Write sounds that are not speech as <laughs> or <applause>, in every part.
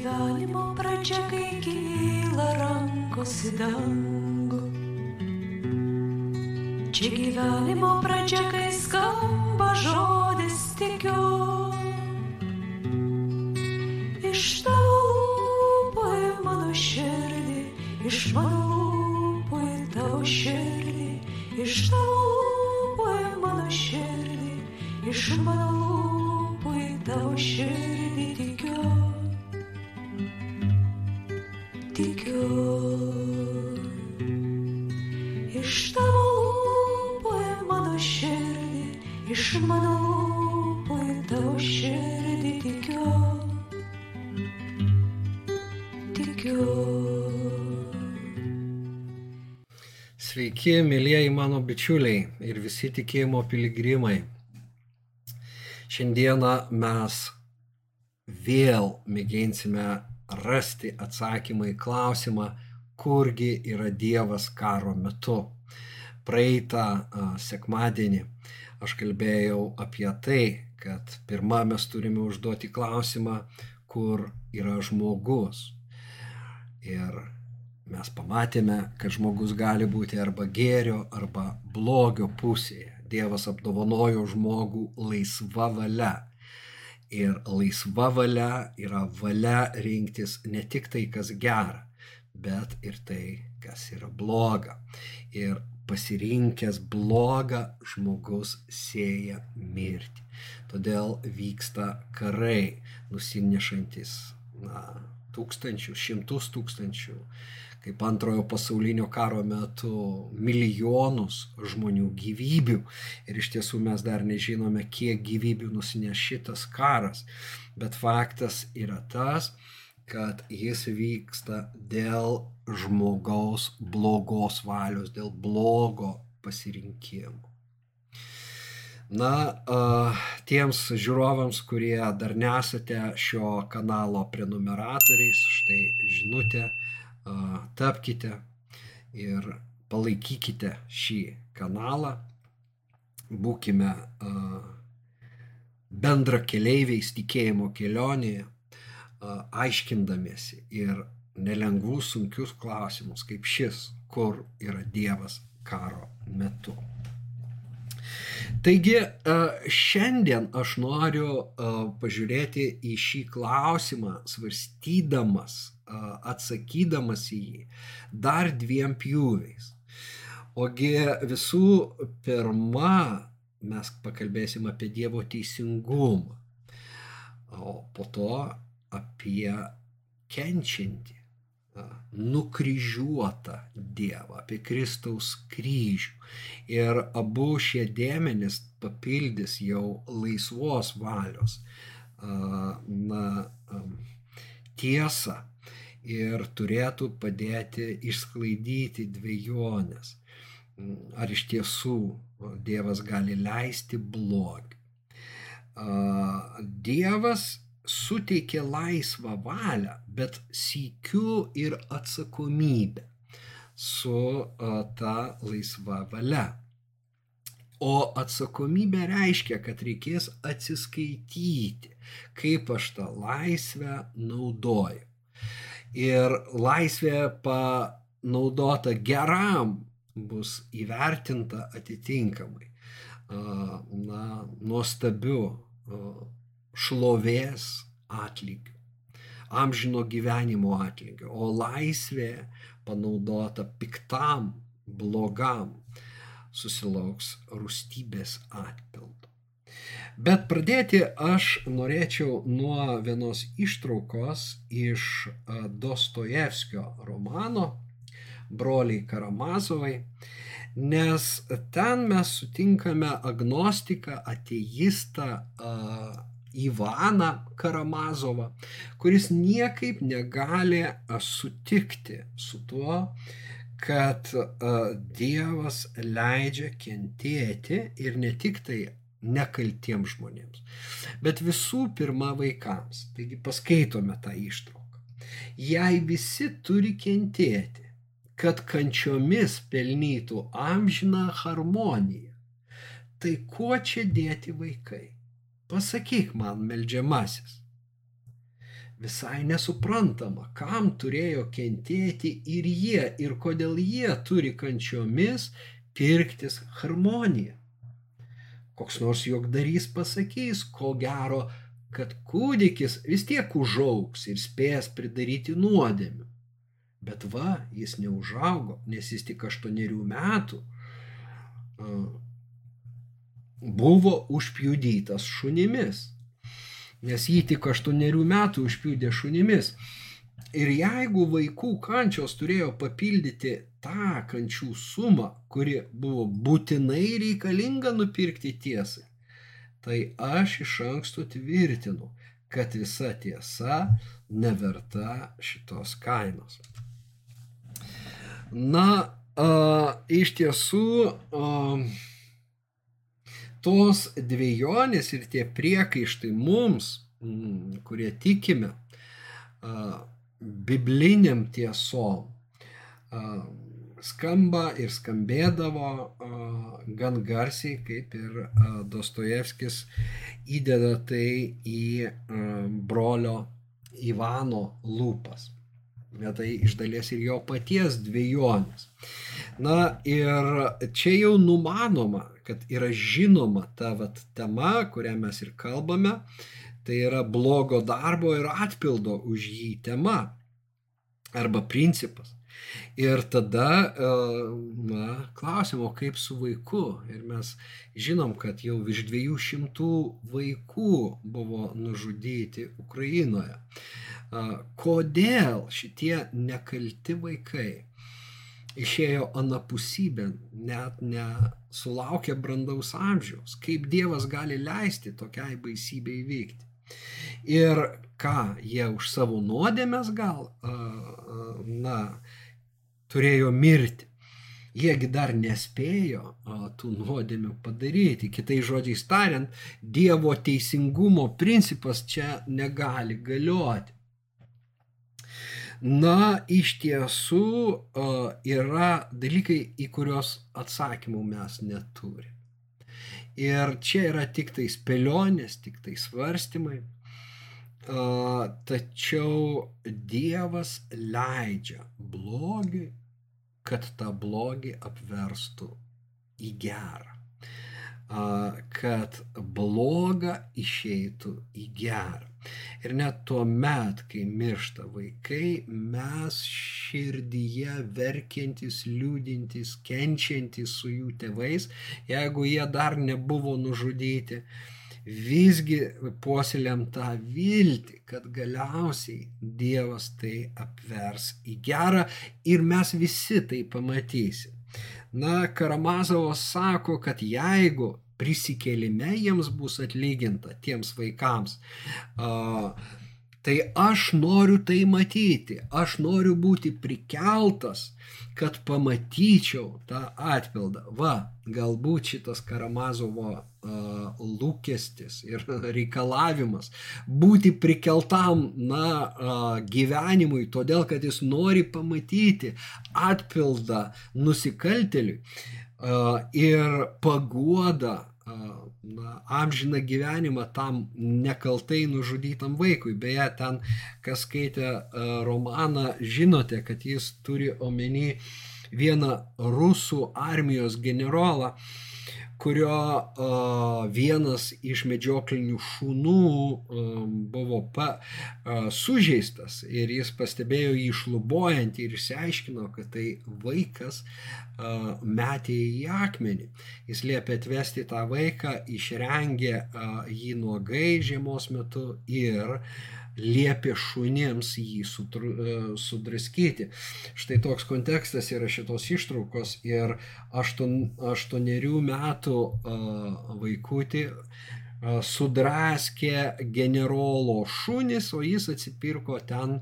gyvenimo pradžia, kai kyla rankos į dangų. Čia gyvenimo pradžia, kai skamba žodis tikiu. Iš į mano širdį, iš mano lūpų į tavo širdį, iš į mano širdį, iš mano lūpų į tavo širdį Iš tavo lūpų į mano širdį, iš mano lūpų į tavo širdį tikiu. Tikiu. Sveiki, mėlyjeji mano bičiuliai ir visi tikėjimo piligrimai. Šiandieną mes vėl mėginsime rasti atsakymą į klausimą, kurgi yra Dievas karo metu. Praeitą sekmadienį aš kalbėjau apie tai, kad pirmą mes turime užduoti klausimą, kur yra žmogus. Ir mes pamatėme, kad žmogus gali būti arba gėrio, arba blogio pusėje. Dievas apdovanojo žmogų laisva valia. Ir laisva valia yra valia rinktis ne tik tai, kas gera, bet ir tai, kas yra bloga. Ir pasirinkęs blogą žmogus sėja mirtį. Todėl vyksta karai, nusinešantis na, tūkstančių, šimtus tūkstančių, kaip antrojo pasaulinio karo metu milijonus žmonių gyvybių. Ir iš tiesų mes dar nežinome, kiek gyvybių nusineš šitas karas. Bet faktas yra tas, kad jis vyksta dėl žmogaus blogos valios, dėl blogo pasirinkimo. Na, tiems žiūrovams, kurie dar nesate šio kanalo prenumeratoriais, štai žinutė, tapkite ir palaikykite šį kanalą, būkime bendra keleiviais tikėjimo kelionėje, aiškindamiesi ir nelengvus, sunkius klausimus, kaip šis, kur yra Dievas karo metu. Taigi šiandien aš noriu pažiūrėti į šį klausimą, svarstydamas, atsakydamas į jį dar dviem pjūviais. Ogi visų pirma, mes pakalbėsim apie Dievo teisingumą, o po to apie kenčiantį, nukryžiuotą Dievą, apie Kristaus kryžių. Ir abu šie dėmenys papildys jau laisvos valios na, tiesą ir turėtų padėti išsklaidyti dviejonės, ar iš tiesų Dievas gali leisti blogį. Dievas suteikė laisvą valią, bet sykiu ir atsakomybę su ta laisva valia. O atsakomybė reiškia, kad reikės atsiskaityti, kaip aš tą laisvę naudoju. Ir laisvė panaudota geram bus įvertinta atitinkamai. Na, nuostabiu šlovės atlygiu, amžino gyvenimo atlygiu, o laisvė panaudota piktam, blogam susilauks rūstybės atpildo. Bet pradėti aš norėčiau nuo vienos ištraukos iš Dostojevskio romano Broliai Karamazovai, nes ten mes sutinkame agnostiką, ateistą, Ivaną Karamazovą, kuris niekaip negali sutikti su tuo, kad Dievas leidžia kentėti ir ne tik tai nekaltiems žmonėms, bet visų pirma vaikams. Taigi paskaitome tą ištrauką. Jei visi turi kentėti, kad kančiomis pelnytų amžiną harmoniją, tai kuo čia dėti vaikai? Pasakyk man, melžiamasis. visai nesuprantama, kam turėjo kentėti ir jie, ir kodėl jie turi kančiomis pirktis harmoniją. Koks nors jogdarys pasakys, ko gero, kad kūdikis vis tiek užauks ir spės pridaryti nuodėmių. Bet va, jis neužaugo, nes jis tik aštuonerių metų buvo užpjudytas šunimis nes jį tik aštuonerių metų užpjūdė šunimis. Ir jeigu vaikų kančios turėjo papildyti tą kančių sumą, kuri buvo būtinai reikalinga nupirkti tiesai, tai aš iš anksto tvirtinu, kad visa tiesa neverta šitos kainos. Na, a, iš tiesų, a, tos dviejonės ir tie priekaištai mums, mm, kurie tikime bibliniam tiesom, skamba ir skambėdavo gan garsiai, kaip ir Dostojevskis įdeda tai į brolio Ivano lūpas. Bet tai iš dalies ir jo paties dviejonės. Na ir čia jau numanoma, kad yra žinoma ta vat, tema, kurią mes ir kalbame, tai yra blogo darbo ir atpildo už jį tema arba principas. Ir tada, e, na, klausim, o kaip su vaiku? Ir mes žinom, kad jau virš 200 vaikų buvo nužudyti Ukrainoje. E, kodėl šitie nekalti vaikai išėjo anapusybėn, net nesulaukė brandaus amžiaus. Kaip Dievas gali leisti tokiai baisybei vykti. Ir ką jie už savo nuodėmės gal, na, turėjo mirti. Jiegi dar nespėjo tų nuodėmių padaryti. Kitai žodžiais tariant, Dievo teisingumo principas čia negali galioti. Na, iš tiesų yra dalykai, į kuriuos atsakymų mes neturime. Ir čia yra tik tai spėlionės, tik tai svarstymai. Tačiau Dievas leidžia blogiui, kad tą blogį apverstų į gerą. Kad bloga išeitų į gerą. Ir net tuo met, kai miršta vaikai, mes širdyje verkiantis, liūdintis, kenčiantis su jų tėvais, jeigu jie dar nebuvo nužudyti, visgi puoselėm tą viltį, kad galiausiai Dievas tai apvers į gerą ir mes visi tai pamatysim. Na, Karamazovas sako, kad jeigu prisikėlime jiems bus atlyginta tiems vaikams. Tai aš noriu tai matyti, aš noriu būti prikeltas, kad pamatyčiau tą atpildą. Va, galbūt šitas Karamazovo uh, lūkestis ir <laughs> reikalavimas būti prikeltam, na, uh, gyvenimui, todėl kad jis nori pamatyti atpildą nusikalteliui uh, ir paguoda na, amžiną gyvenimą tam nekaltai nužudytam vaikui. Beje, ten, kas skaitė romaną, žinote, kad jis turi omeny vieną rusų armijos generolą, kurio uh, vienas iš medžioklinių šunų um, buvo pa, uh, sužeistas ir jis pastebėjo jį šlubojant ir išsiaiškino, kad tai vaikas uh, metė į akmenį. Jis liepė atvesti tą vaiką, išrengė uh, jį nuogai žiemos metu ir uh, liepė šunims jį e, sudraskyti. Štai toks kontekstas yra šitos ištraukos ir aštuon, aštuonerių metų vaikutį sudraskė generolo šunis, o jis atsipirko ten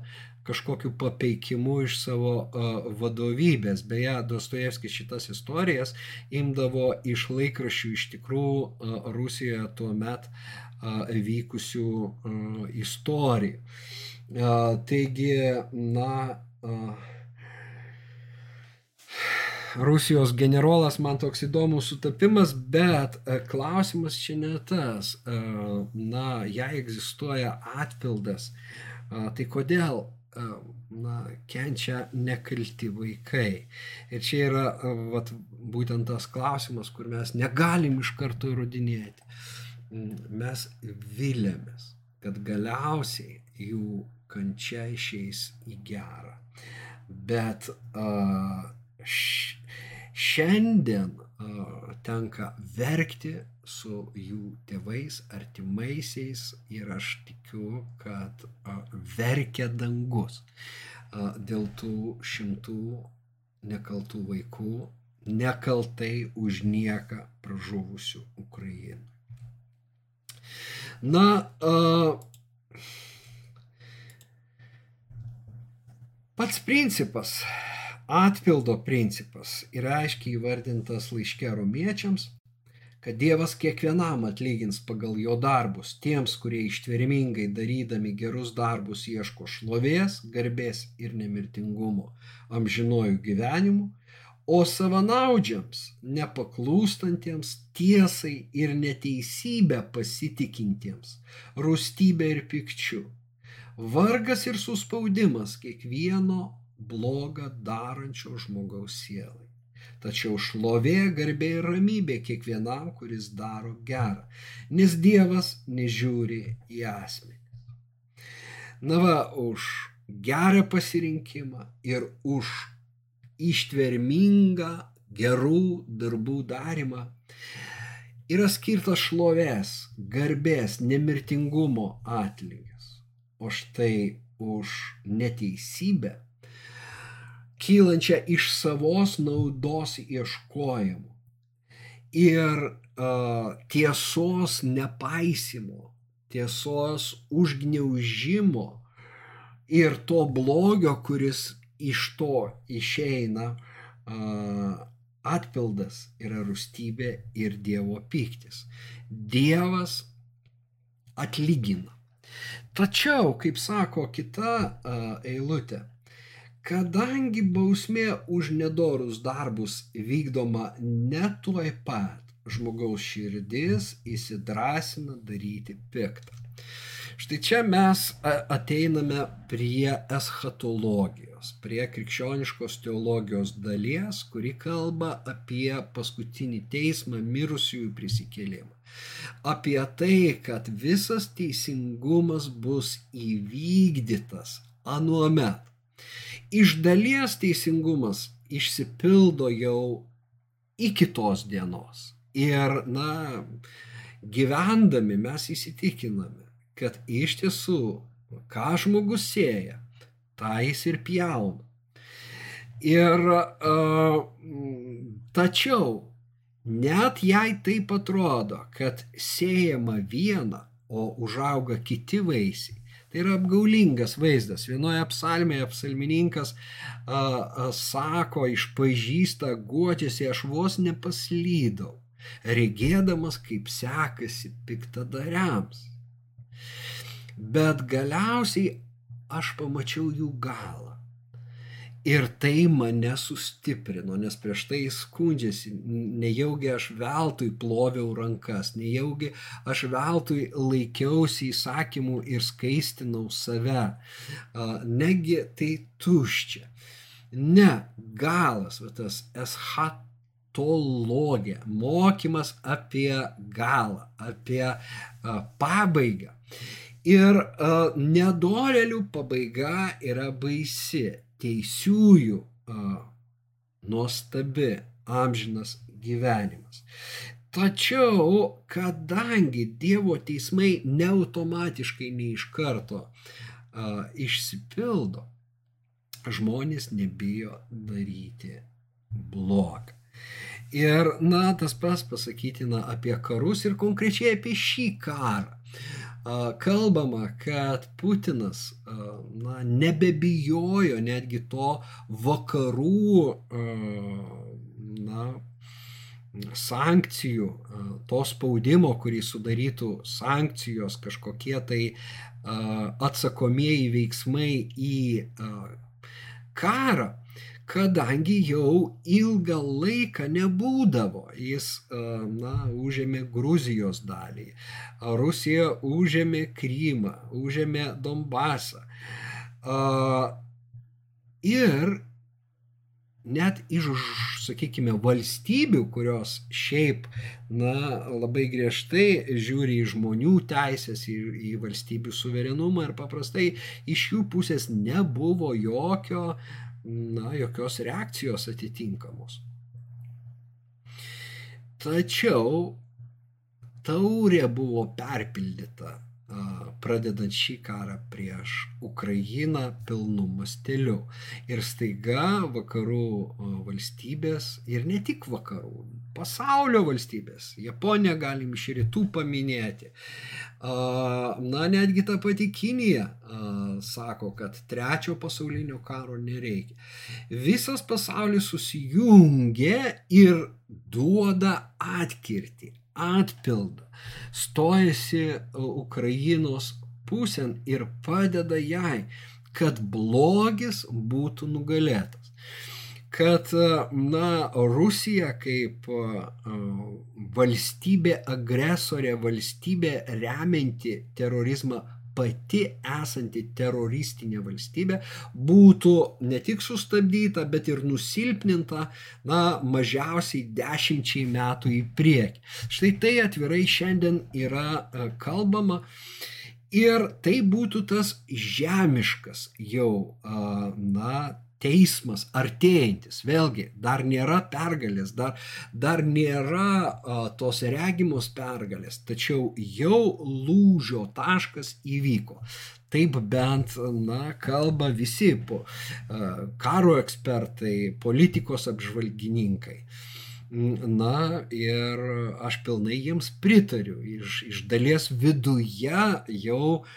kažkokiu papeikimu iš savo uh, vadovybės. Beje, Dostojevskis šitas istorijas imdavo iš laikraščių iš tikrųjų uh, Rusijoje tuo met vykusių istorijų. Taigi, na, Rusijos generolas man toks įdomus sutapimas, bet klausimas čia ne tas. Na, jei egzistuoja atpildas Tai kodėl na, kenčia nekalti vaikai. Ir čia yra vat, būtent tas klausimas, kur mes negalim iš karto įrodinėti. Mes vilėmės, kad galiausiai jų kančia išeis į gerą. Bet šiandien tenka verkti su jų tėvais, artimaisiais ir aš tikiu, kad verkia dangus dėl tų šimtų nekaltų vaikų, nekaltai už nieką pražuvusių Ukrainų. Na, uh, Pats principas, atpildo principas yra aiškiai įvardintas laiške romiečiams, kad Dievas kiekvienam atlygins pagal jo darbus. Tiems, kurie ištvermingai darydami gerus darbus ieško šlovės, garbės ir nemirtingumo amžinojų gyvenimų, o savanaudžiams, nepaklūstantiems tiesai ir neteisybę pasitikintiems, rūstybę ir pikčių vargas ir suspaudimas kiekvieno blogą darančio žmogaus sielai. Tačiau šlovė, garbė ir ramybė kiekvienam, kuris daro gerą, nes Dievas nežiūri į asmenį. Na va, už gerą pasirinkimą ir už ištvermingą gerų darbų darimą. Yra skirtas šlovės, garbės, nemirtingumo atlygis. O štai už neteisybę, kylančią iš savos naudos ieškojimų ir uh, tiesos nepaisimo, tiesos užgniaužimo ir to blogio, kuris iš to išeina, atpildas yra rūstybė ir Dievo piktis. Dievas atlygina. Tačiau, kaip sako kita eilutė, kadangi bausmė už nedorus darbus vykdoma ne tuoj pat, žmogaus širdis įsidrasina daryti piktą. Štai čia mes ateiname prie eschatologijos, prie krikščioniškos teologijos dalies, kuri kalba apie paskutinį teismą mirusiųjų prisikėlimą apie tai, kad visas teisingumas bus įvykdytas anuomet. Iš dalies teisingumas išsipildo jau iki tos dienos. Ir, na, gyvendami mes įsitikiname, kad iš tiesų, ką žmogus sėja, tą jis ir pjauna. Ir uh, tačiau Net jei taip atrodo, kad siejama viena, o užauga kiti vaisiai, tai yra apgaulingas vaizdas. Vienoje psalmėje psalmininkas a, a, sako, išpažįsta, guodžiasi, aš vos nepaslydau, regėdamas, kaip sekasi piktadariams. Bet galiausiai aš pamačiau jų galą. Ir tai mane sustiprino, nes prieš tai jis skundžiasi, nejaugi aš veltui ploviau rankas, nejaugi aš veltui laikiausi įsakymų ir skaistinau save. Negi tai tuščia. Ne, galas, va, tas eschatologija, mokymas apie galą, apie pabaigą. Ir nedorelių pabaiga yra baisi teisiųjų a, nuostabi amžinas gyvenimas. Tačiau, kadangi Dievo teismai neautomatiškai nei iš karto a, išsipildo, žmonės nebijo daryti blogą. Ir, na, tas pas pasakytina apie karus ir konkrečiai apie šį karą kalbama, kad Putinas na, nebebijojo netgi to vakarų na, sankcijų, to spaudimo, kurį sudarytų sankcijos, kažkokie tai atsakomieji veiksmai į karą, kadangi jau ilgą laiką nebūdavo. Jis, na, užėmė Gruzijos dalį, Rusija užėmė Krymą, užėmė Donbasą. Ir net iš, sakykime, valstybių, kurios šiaip, na, labai griežtai žiūri į žmonių teisės, į, į valstybių suverenumą ir paprastai iš jų pusės nebuvo jokio na, jokios reakcijos atitinkamos. Tačiau taurė buvo perpildyta pradedant šį karą prieš Ukrainą pilnu masteliu. Ir staiga vakarų valstybės, ir ne tik vakarų, pasaulio valstybės, Japoniją galim iš rytų paminėti, na netgi ta pati Kinija sako, kad trečio pasaulinio karo nereikia. Visas pasaulis susijungia ir duoda atkirti atpildą, stojasi Ukrainos pusėn ir padeda jai, kad blogis būtų nugalėtas. Kad, na, Rusija kaip valstybė agresorė, valstybė remianti terorizmą pati esanti teroristinė valstybė būtų ne tik sustabdyta, bet ir nusilpninta, na, mažiausiai dešimčiai metų į priekį. Štai tai atvirai šiandien yra e, kalbama. Ir tai būtų tas žemiškas jau, na, teismas artėjantis. Vėlgi, dar nėra pergalės, dar, dar nėra a, tos regimos pergalės, tačiau jau lūžio taškas įvyko. Taip bent, na, kalba visi po, a, karo ekspertai, politikos apžvalgininkai. Na ir aš pilnai jiems pritariu. Iš, iš dalies viduje jau uh,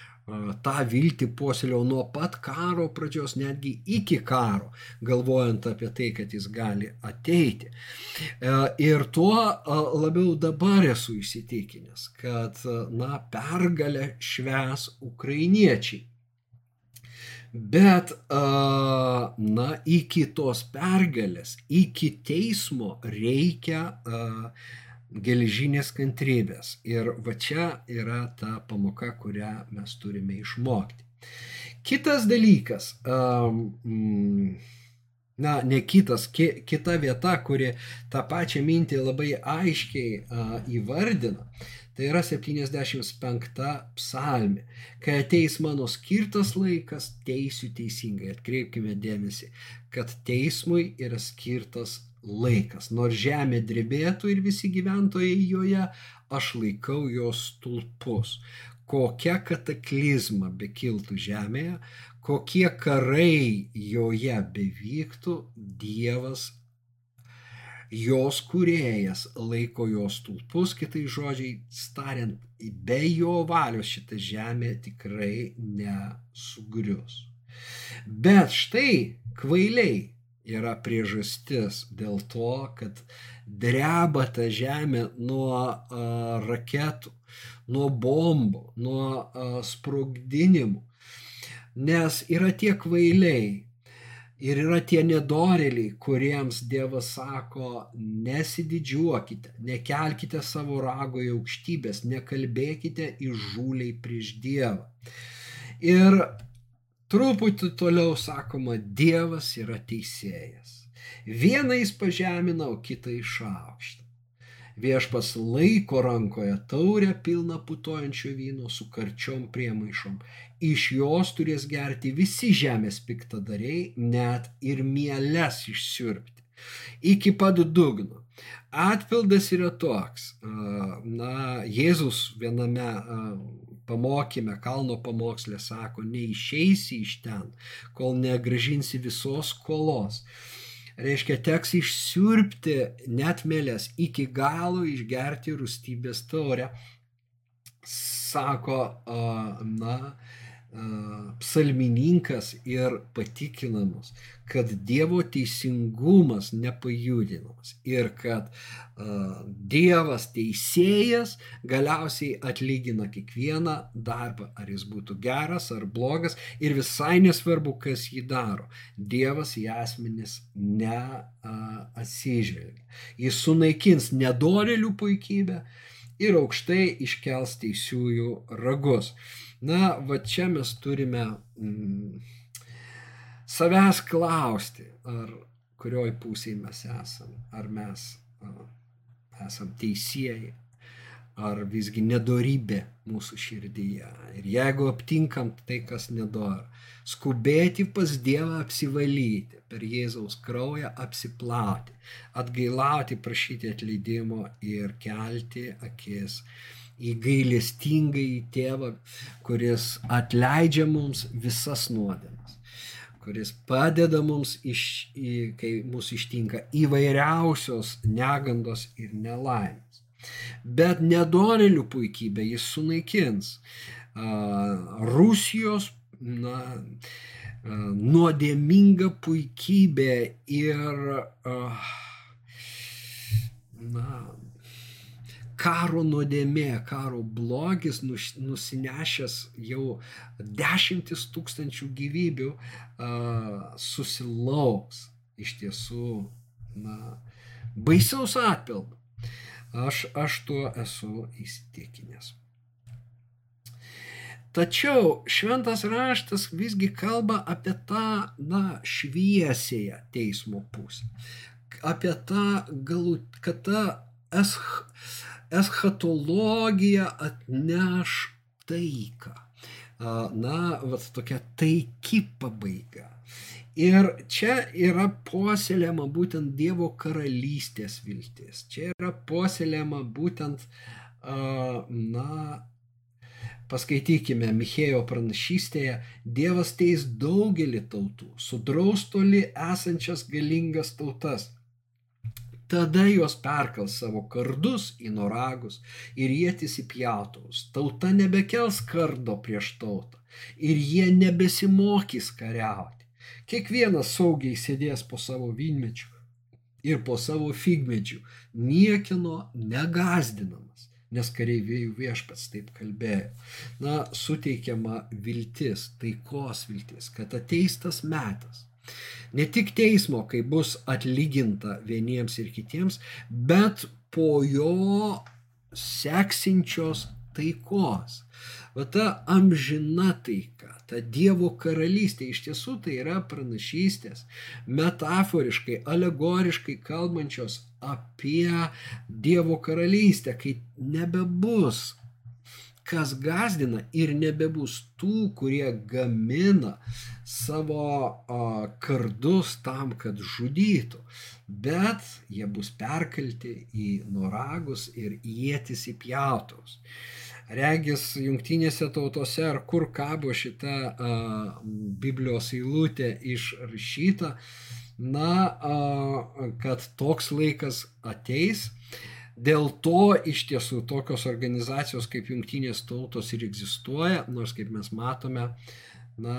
tą viltį puoselėjau nuo pat karo pradžios, netgi iki karo, galvojant apie tai, kad jis gali ateiti. E, ir tuo labiau dabar esu įsitikinęs, kad, na, pergalę šves ukrainiečiai. Bet, na, iki tos pergalės, iki teismo reikia geležinės kantrybės. Ir va čia yra ta pamoka, kurią mes turime išmokti. Kitas dalykas, um, na, ne kitas, ki, kita vieta, kuri tą pačią mintį labai aiškiai įvardina, tai yra 75 psalmė. Kai ateis mano skirtas laikas, teisiu teisingai. Atkreipkime dėmesį, kad teismui yra skirtas laikas. Nors žemė drebėtų ir visi gyventojai joje, aš laikau jos tulpus. Kokia kataklizma bekiltų žemėje, kokie karai joje bevyktų, Dievas, jos kurėjas laiko jos tulpus, kitai žodžiai tariant, be jo valios šita žemė tikrai nesugrius. Bet štai kvailiai yra priežastis dėl to, kad dreba ta žemė nuo a, raketų, nuo bombų, nuo a, sprogdinimų. Nes yra tie kvailiai ir yra tie nedoreliai, kuriems Dievas sako, nesididžiuokite, nekelkite savo rago į aukštybės, nekalbėkite įžūliai prieš Dievą. Ir Truputį toliau sakoma, Dievas yra teisėjas. Vieną jis pažemina, o kitą išaukština. Viešpas laiko rankoje taurę pilną putojančio vyno su karčiom priemaišom. Iš jos turės gerti visi žemės piktadariai, net ir mieles išsiurbti. Iki pat dugno. Atpildas yra toks. Na, Jėzus viename pamokyme, kalno pamokslė sako, neišeisi iš ten, kol negražinsi visos skolos. Reiškia, teks išsiurpti net melės iki galo išgerti rūstybės taurę. Sako, na, psalmininkas ir patikina mus, kad Dievo teisingumas nepajudinamas ir kad uh, Dievas teisėjas galiausiai atlygina kiekvieną darbą, ar jis būtų geras ar blogas ir visai nesvarbu, kas jį daro. Dievas į asmenis neatsižvelgia. Uh, jis sunaikins nedorelių puikybę ir aukštai iškels teisiųjų ragus. Na, va čia mes turime mm, savęs klausti, ar kurioj pusėje mes esame, ar mes a, esam teisėjai, ar visgi nedorybė mūsų širdyje. Ir jeigu aptinkam tai, kas nedora, skubėti pas Dievą apsivalyti, per Jėzaus kraują apsiplauti, atgailauti, prašyti atleidimo ir kelti akis į gailestingą į tėvą, kuris atleidžia mums visas nuodėmes, kuris padeda mums, iš, kai mūsų ištinka įvairiausios negandos ir nelaimės. Bet nedorelių puikybę jis sunaikins. Rusijos na, nuodėminga puikybė ir na, karo nuodėmė, karo blogis nusinešęs jau dešimtis tūkstančių gyvybių susilauks iš tiesų na, baisiaus atpildo. Aš, aš tuo esu įsitikinęs. Tačiau šventas raštas visgi kalba apie tą, na, šviesėją teismo pusę. Apie tą galut, kad ta esch, eschatologija atneš taiką. Na, vat tokia taiki pabaiga. Ir čia yra puoselėma būtent Dievo karalystės viltis. Čia yra puoselėma būtent, na, paskaitykime Michėjo pranašystėje, Dievas teis daugelį tautų, sudraus toli esančias galingas tautas Tada juos perkals savo kardus į noragus ir jėtis į pjautuvus. Tauta nebekels kardo prieš tautą ir jie nebesimokys kariauti. Kiekvienas saugiai sėdės po savo vynmečių ir po savo figmedžių, niekino negazdinamas, nes kareivėjų viešpats taip kalbėjo. Na, suteikiama viltis, taikos viltis, kad ateis tas metas Ne tik teismo, kai bus atlyginta vieniems ir kitiems, bet po jo seksinčios taikos. Va ta amžina taika, ta Dievo karalystė iš tiesų tai yra pranašystės, metaforiškai, alegoriškai kalbančios apie Dievo karalystę, kai nebebus kas gazdina ir nebebus tų, kurie gamina savo a, kardus tam, kad žudytų, bet jie bus perkelti į noragus ir jėtis į pjautus. Regis jungtinėse tautose ar kur kabo šita a, Biblijos eilutė išrašyta, na, a, kad toks laikas ateis, Dėl to iš tiesų tokios organizacijos kaip Junktinės tautos ir egzistuoja, nors kaip mes matome, na,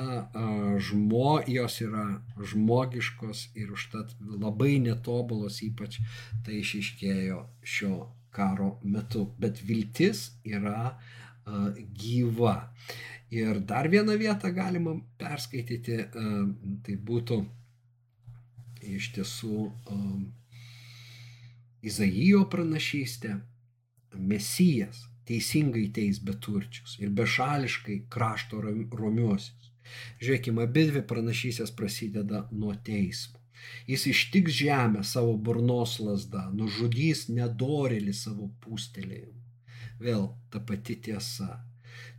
žmo, jos yra žmogiškos ir užtat labai netobulos, ypač tai išiškėjo šio karo metu. Bet viltis yra uh, gyva. Ir dar vieną vietą galima perskaityti, uh, tai būtų iš tiesų uh, Izaijo pranašystė, Mesijas teisingai teis beturčius ir bešališkai krašto romiuosius. Žiūrėkime, abi dvi pranašysės prasideda nuo teismo. Jis ištiks žemę savo burnos lasdą, nužudys nedorėlį savo pūstelėjimu. Vėl ta pati tiesa.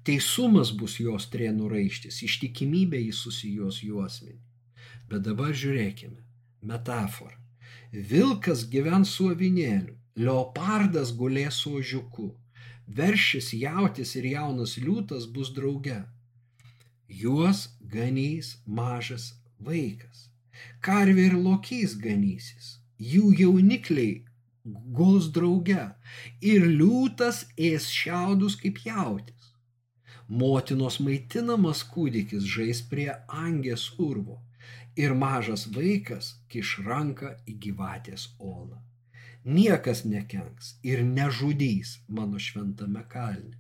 Teisumas bus jos trienų raištis, ištikimybė jis susijos juosmenį. Bet dabar žiūrėkime, metafora. Vilkas gyvens su avinėliu, leopardas gulės su ožiuku, veršis jautis ir jaunas liūtas bus drauge. Juos ganys mažas vaikas. Karvė ir lokys ganysis, jų jaunikliai guls drauge ir liūtas ės šiaudus kaip jautis. Motinos maitinamas kūdikis žais prie angės urvo ir mažas vaikas kiš ranką į gyvatės olą. Niekas nekenks ir nežudys mano šventame kalne.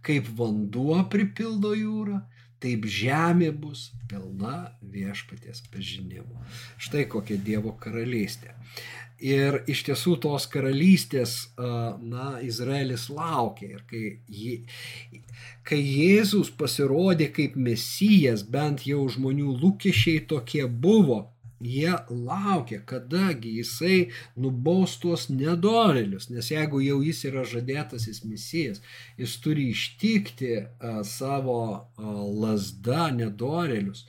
Kaip vanduo pripildo jūrą, taip žemė bus pilna viešpaties pažinimo. Štai kokia Dievo karalystė. Ir iš tiesų tos karalystės, na, Izraelis laukia. Ir kai, jį, kai Jėzus pasirodė kaip mesijas, bent jau žmonių lūkesčiai tokie buvo, jie laukia, kadagi jisai nubaus tuos nedorelius, nes jeigu jau jis yra žadėtasis misijas, jis turi ištikti a, savo a, lasda nedorelius,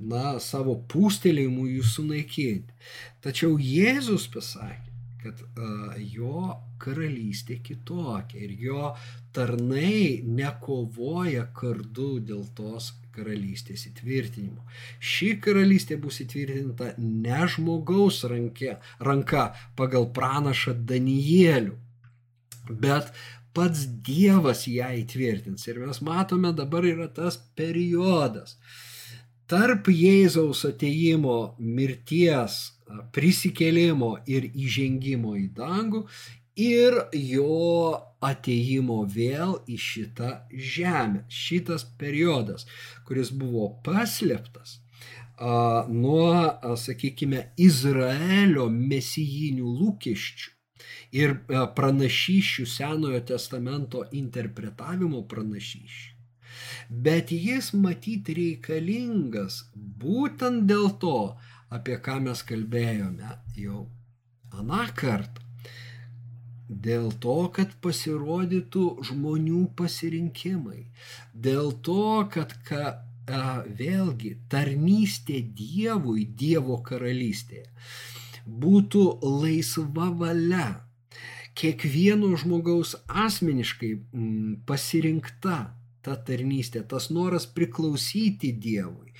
na, savo pūstelėjimu jų sunaikinti. Tačiau Jėzus pasakė, kad a, jo karalystė kitokia ir jo tarnai nekovoja kardu dėl tos karalystės įtvirtinimo. Ši karalystė bus įtvirtinta ne žmogaus rankė, ranka pagal pranašą Danielių, bet pats Dievas ją įtvirtins. Ir mes matome dabar yra tas periodas tarp Jėzaus ateimo, mirties, prisikėlimo ir įžengimo į dangų ir jo ateimo vėl į šitą žemę. Šitas periodas, kuris buvo paslėptas a, nuo, a, sakykime, Izraelio mesijinių lūkesčių ir a, pranašyšių Senojo testamento interpretavimo pranašyšių. Bet jis matyti reikalingas būtent dėl to, apie ką mes kalbėjome jau aną kartą dėl to, kad pasirodytų žmonių pasirinkimai, dėl to, kad ka, a, vėlgi tarnystė Dievui, Dievo karalystėje būtų laisva valia, kiekvieno žmogaus asmeniškai m, pasirinkta ta tarnystė, tas noras priklausyti Dievui,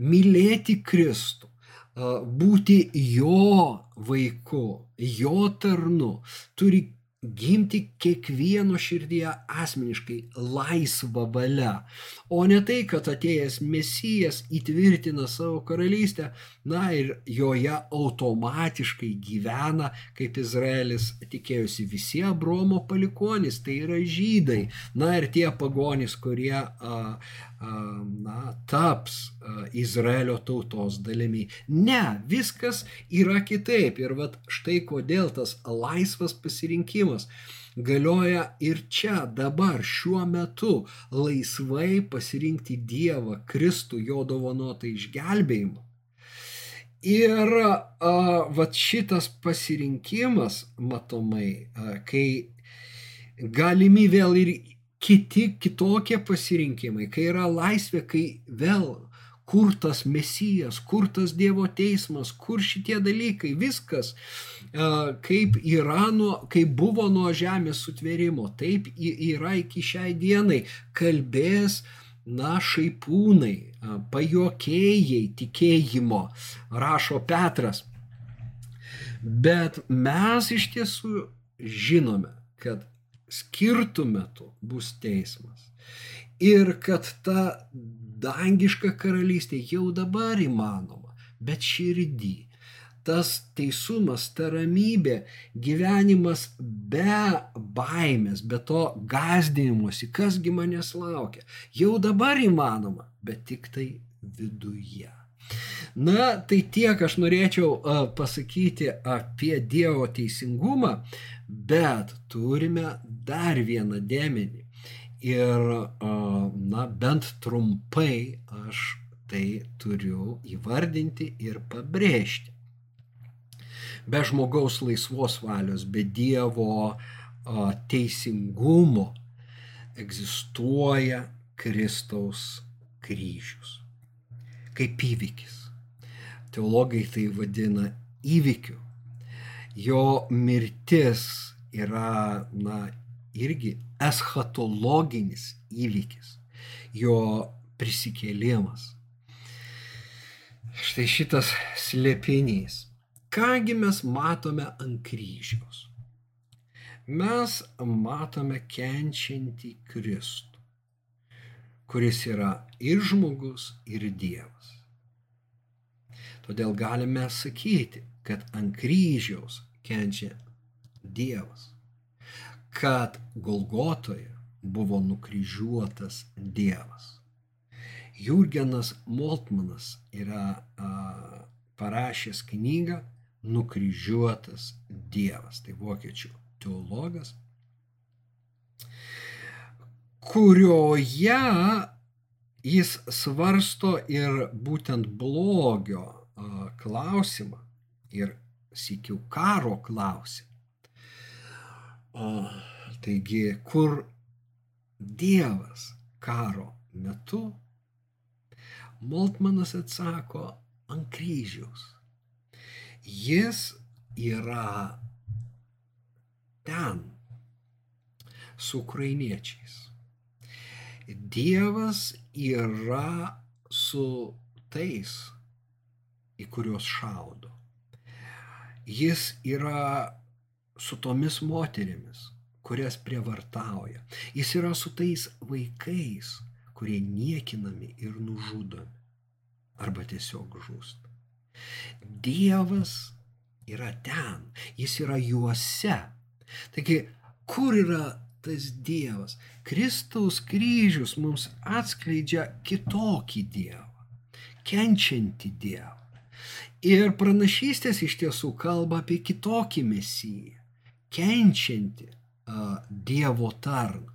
mylėti Kristų būti jo vaiku, jo tarnu, turi gimti kiekvieno širdyje asmeniškai laisva valia, o ne tai, kad atėjęs mesijas įtvirtina savo karalystę, na ir joje automatiškai gyvena, kaip Izraelis tikėjosi visi Abromo palikonys, tai yra žydai, na ir tie pagonys, kurie a, a, na, taps a, Izraelio tautos dalimi. Ne, viskas yra kitaip ir vat štai kodėl tas laisvas pasirinkimas galioja ir čia, dabar, šiuo metu laisvai pasirinkti Dievą, Kristų, jo dovanotą išgelbėjimą. Ir a, vat šitas pasirinkimas, matomai, a, kai galimi vėl ir kiti kitokie pasirinkimai, kai yra laisvė, kai vėl kur tas mesijas, kur tas Dievo teismas, kur šitie dalykai, viskas kaip, yra nuo, kaip buvo nuo žemės sutvėrimo, taip yra iki šiai dienai, kalbės, na, šaipūnai, pajokėjai tikėjimo, rašo Petras. Bet mes iš tiesų žinome, kad skirtų metu bus teismas. Ir kad ta dangiška karalystė jau dabar įmanoma, bet širdį tas teisumas, ta ramybė, gyvenimas be baimės, be to gazdinimuose, kasgi manęs laukia, jau dabar įmanoma, bet tik tai viduje. Na, tai tiek aš norėčiau uh, pasakyti apie Dievo teisingumą, bet turime dar vieną dėmenį. Ir, uh, na, bent trumpai aš tai turiu įvardinti ir pabrėžti be žmogaus laisvos valios, be Dievo teisingumo egzistuoja Kristaus kryžius. Kaip įvykis. Teologai tai vadina įvykiu. Jo mirtis yra, na, irgi eschatologinis įvykis. Jo prisikėlimas. Štai šitas slėpinys Kągi mes matome ant kryžiaus? Mes matome kenčiantį Kristų. kuris yra ir žmogus, ir Dievas. Todėl galime sakyti, kad ant kryžiaus kenčia Dievas, kad Golgotoje buvo nukryžiuotas Dievas. Jurgenas Moltmanas yra a, parašęs knygą Nukryžiuotas Dievas. Tai vokiečių teologas, kurioje jis svarsto ir būtent blogio klausimą ir sikių karo klausimą. Taigi, kur Dievas karo metu, Moltmanas atsako ant kryžiaus. Jis yra ten su ukrainiečiais. Dievas yra su tais, į kuriuos šaudo. Jis yra su tomis moterimis, kurias prievartauja. Jis yra su tais vaikais, kurie niekinami ir nužudomi. Arba tiesiog žūsta. Dievas yra ten, jis yra juose. Taigi, kur yra tas Dievas? Kristaus kryžius mums atskleidžia kitokį Dievą, kenčiantį Dievą. Ir pranašystės iš tiesų kalba apie kitokį mesiją, kenčiantį uh, Dievo tarną.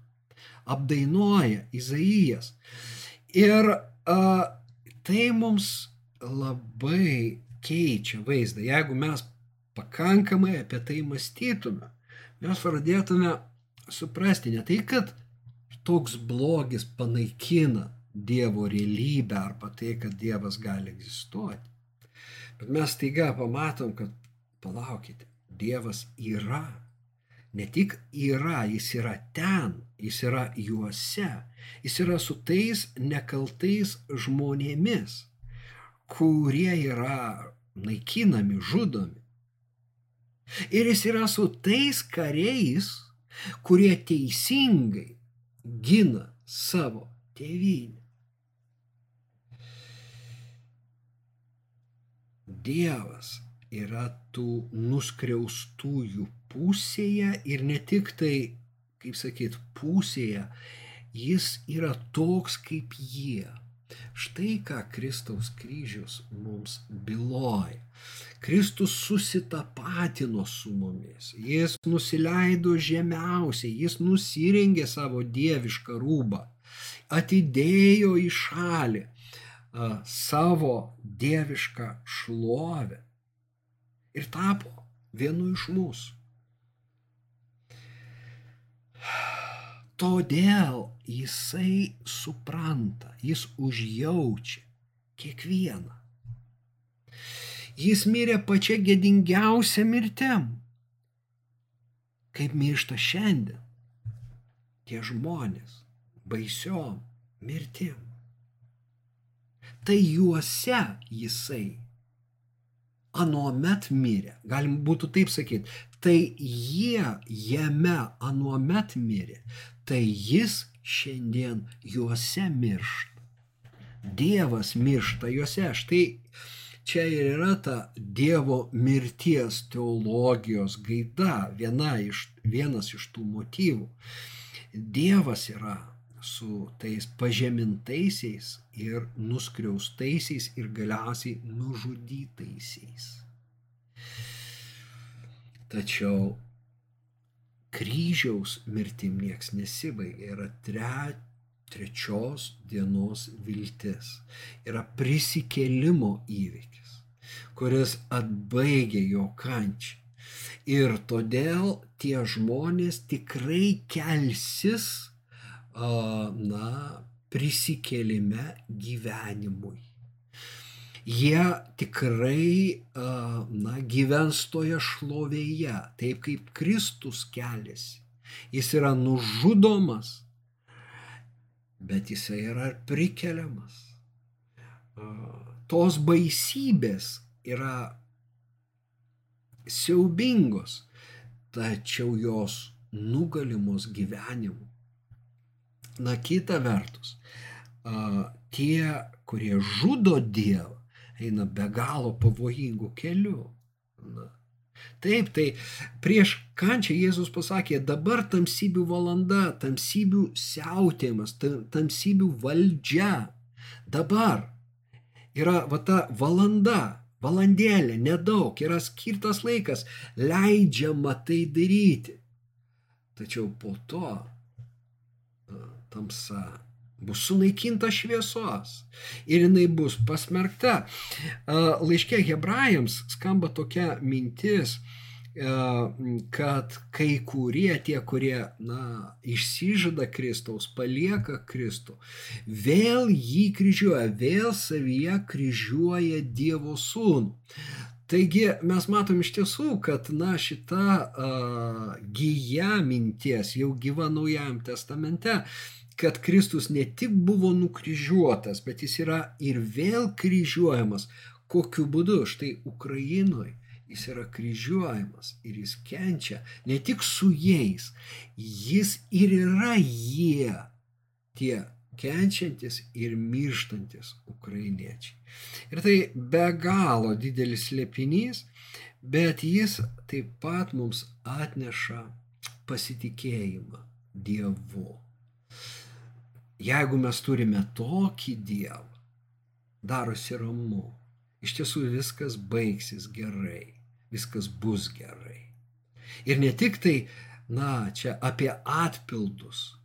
Apdainuoja Izaijas. Ir uh, tai mums labai keičia vaizdą. Jeigu mes pakankamai apie tai mąstytume, mes pradėtume suprasti ne tai, kad toks blogis panaikina Dievo realybę arba tai, kad Dievas gali egzistuoti. Bet mes taiga pamatom, kad palaukite, Dievas yra. Ne tik yra, jis yra ten, jis yra juose, jis yra su tais nekaltais žmonėmis, kurie yra naikinami, žudomi. Ir jis yra su tais kariais, kurie teisingai gina savo tėvynę. Dievas yra tų nuskriaustųjų pusėje ir ne tik tai, kaip sakyt, pusėje, jis yra toks kaip jie. Štai ką Kristaus kryžius mums byloja. Kristus susitapatino su mumis, jis nusileido žemiausiai, jis nusirengė savo dievišką rūbą, atidėjo į šalį savo dievišką šlovę ir tapo vienu iš mūsų. Todėl jisai supranta, jis užjaučia kiekvieną. Jis mirė pačia gėdingiausia mirtim. Kaip miršta šiandien tie žmonės baisiom mirtim tai juose jisai anuomet mirė. Galim būtų taip sakyti, tai jie jame anuomet mirė, tai jis šiandien juose miršta. Dievas miršta juose. Štai čia ir yra ta Dievo mirties teologijos gaida, viena iš, vienas iš tų motyvų. Dievas yra su tais pažemintaisiais ir nuskriaustaisiais ir galiausiai nužudytaisiais. Tačiau kryžiaus mirtim nieks nesibaigia, yra tre, trečios dienos viltis, yra prisikėlimo įvykis, kuris atbaigia jo kančią. Ir todėl tie žmonės tikrai kelsis na, prisikėlime gyvenimui. Jie tikrai, na, gyvens toje šlovėje, taip kaip Kristus keliasi. Jis yra nužudomas, bet jisai yra prikeliamas. Tos baisybės yra siaubingos, tačiau jos nugalimos gyvenimu. Na kita vertus, tie, kurie žudo Dievą, eina be galo pavojingų kelių. Na. Taip, tai prieš kančią Jėzus pasakė, dabar tamsybių valanda, tamsybių siautėjimas, tamsybių valdžia. Dabar yra va ta valanda, valandėlė, nedaug, yra skirtas laikas, leidžiama tai daryti. Tačiau po to tamsa bus sunaikinta šviesos ir jinai bus pasmerkta. Laiškė hebrajams skamba tokia mintis, kad kai kurie, tie, kurie na, išsižada Kristaus, palieka Kristų, vėl jį kryžiuoja, vėl savyje kryžiuoja Dievo sūnų. Taigi mes matom iš tiesų, kad na, šita uh, gyja minties jau gyva Naujajam testamente kad Kristus ne tik buvo nukryžiuotas, bet jis yra ir vėl kryžiuojamas. Kokiu būdu? Štai Ukrainoje jis yra kryžiuojamas ir jis kenčia ne tik su jais, jis ir yra jie, tie kenčiantis ir mirštantis ukrainiečiai. Ir tai be galo didelis slėpinys, bet jis taip pat mums atneša pasitikėjimą Dievu. Jeigu mes turime tokį Dievą, darosi ramu. Iš tiesų viskas baigsis gerai, viskas bus gerai. Ir ne tik tai, na, čia apie atpildus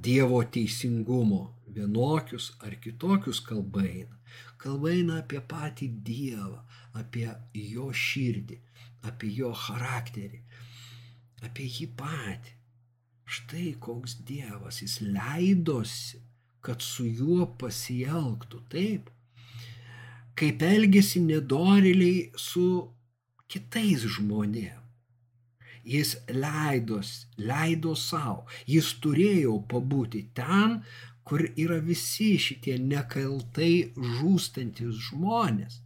Dievo teisingumo, vienokius ar kitokius kalba eina. Kalba eina apie patį Dievą, apie jo širdį, apie jo charakterį, apie jį patį. Štai koks Dievas, jis leidosi, kad su juo pasielgtų taip, kaip elgesi nedoriliai su kitais žmonėmis. Jis leidos, leido savo, jis turėjo pabūti ten, kur yra visi šitie nekaltai žūstantis žmonės.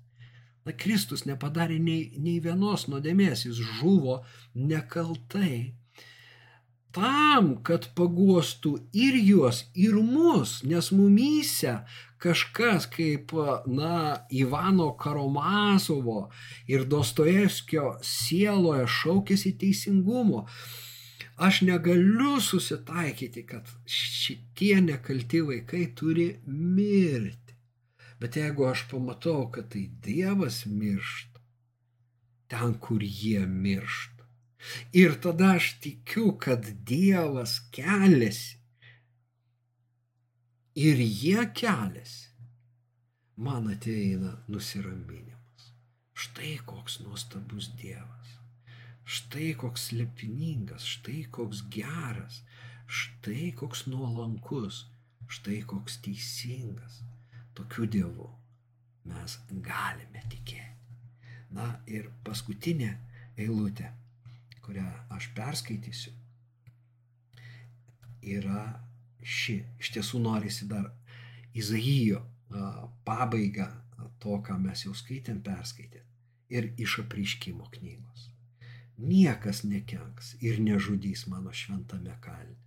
Na, Kristus nepadarė nei, nei vienos nuodėmės, jis žuvo nekaltai tam, kad paguostų ir juos, ir mus, nes mumyse kažkas kaip, na, Ivano Karomasovo ir Dostojevskio sieloje šaukėsi teisingumo. Aš negaliu susitaikyti, kad šitie nekalti vaikai turi mirti. Bet jeigu aš pamatau, kad tai Dievas miršta, ten, kur jie miršta, Ir tada aš tikiu, kad Dievas keliasi. Ir jie keliasi. Man ateina nusiraminimas. Štai koks nuostabus Dievas. Štai koks lepinningas, štai koks geras, štai koks nuolankus, štai koks teisingas. Tokiu Dievu mes galime tikėti. Na ir paskutinė eilutė kurią aš perskaitysiu, yra ši. Iš tiesų norisi dar Izaijo pabaigą to, ką mes jau skaitėm, perskaitė. Ir iš apriškimo knygos. Niekas nekenks ir nežudys mano šventame kalne.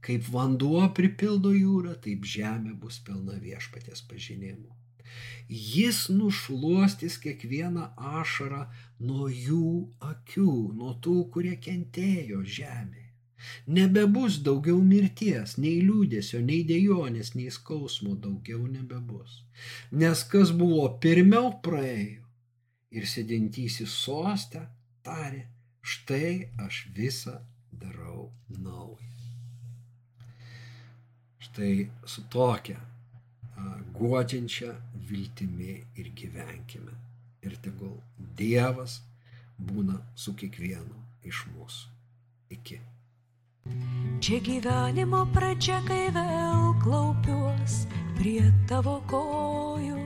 Kaip vanduo pripildo jūrą, taip žemė bus pilna viešpatės pažinimų. Jis nušuostys kiekvieną ašarą nuo jų akių, nuo tų, kurie kentėjo žemėje. Nebebus daugiau mirties, nei liūdėsio, nei dėjonės, nei skausmo daugiau nebebus. Nes kas buvo pirmiau praėjo ir sėdintysis sostę tarė, štai aš visą darau naują. Štai su tokia guodžiančia viltimi ir gyvenkime. Ir tegul Dievas būna su kiekvienu iš mūsų. Iki. Čia gyvenimo pradžia, kai vėl klaupiuos prie tavo kojų,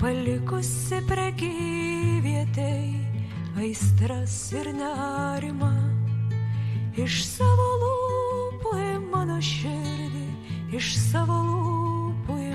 palikusi prekyvietei aistras ir nerimą, iš savo lūpų į mano širdį, iš savo lūpų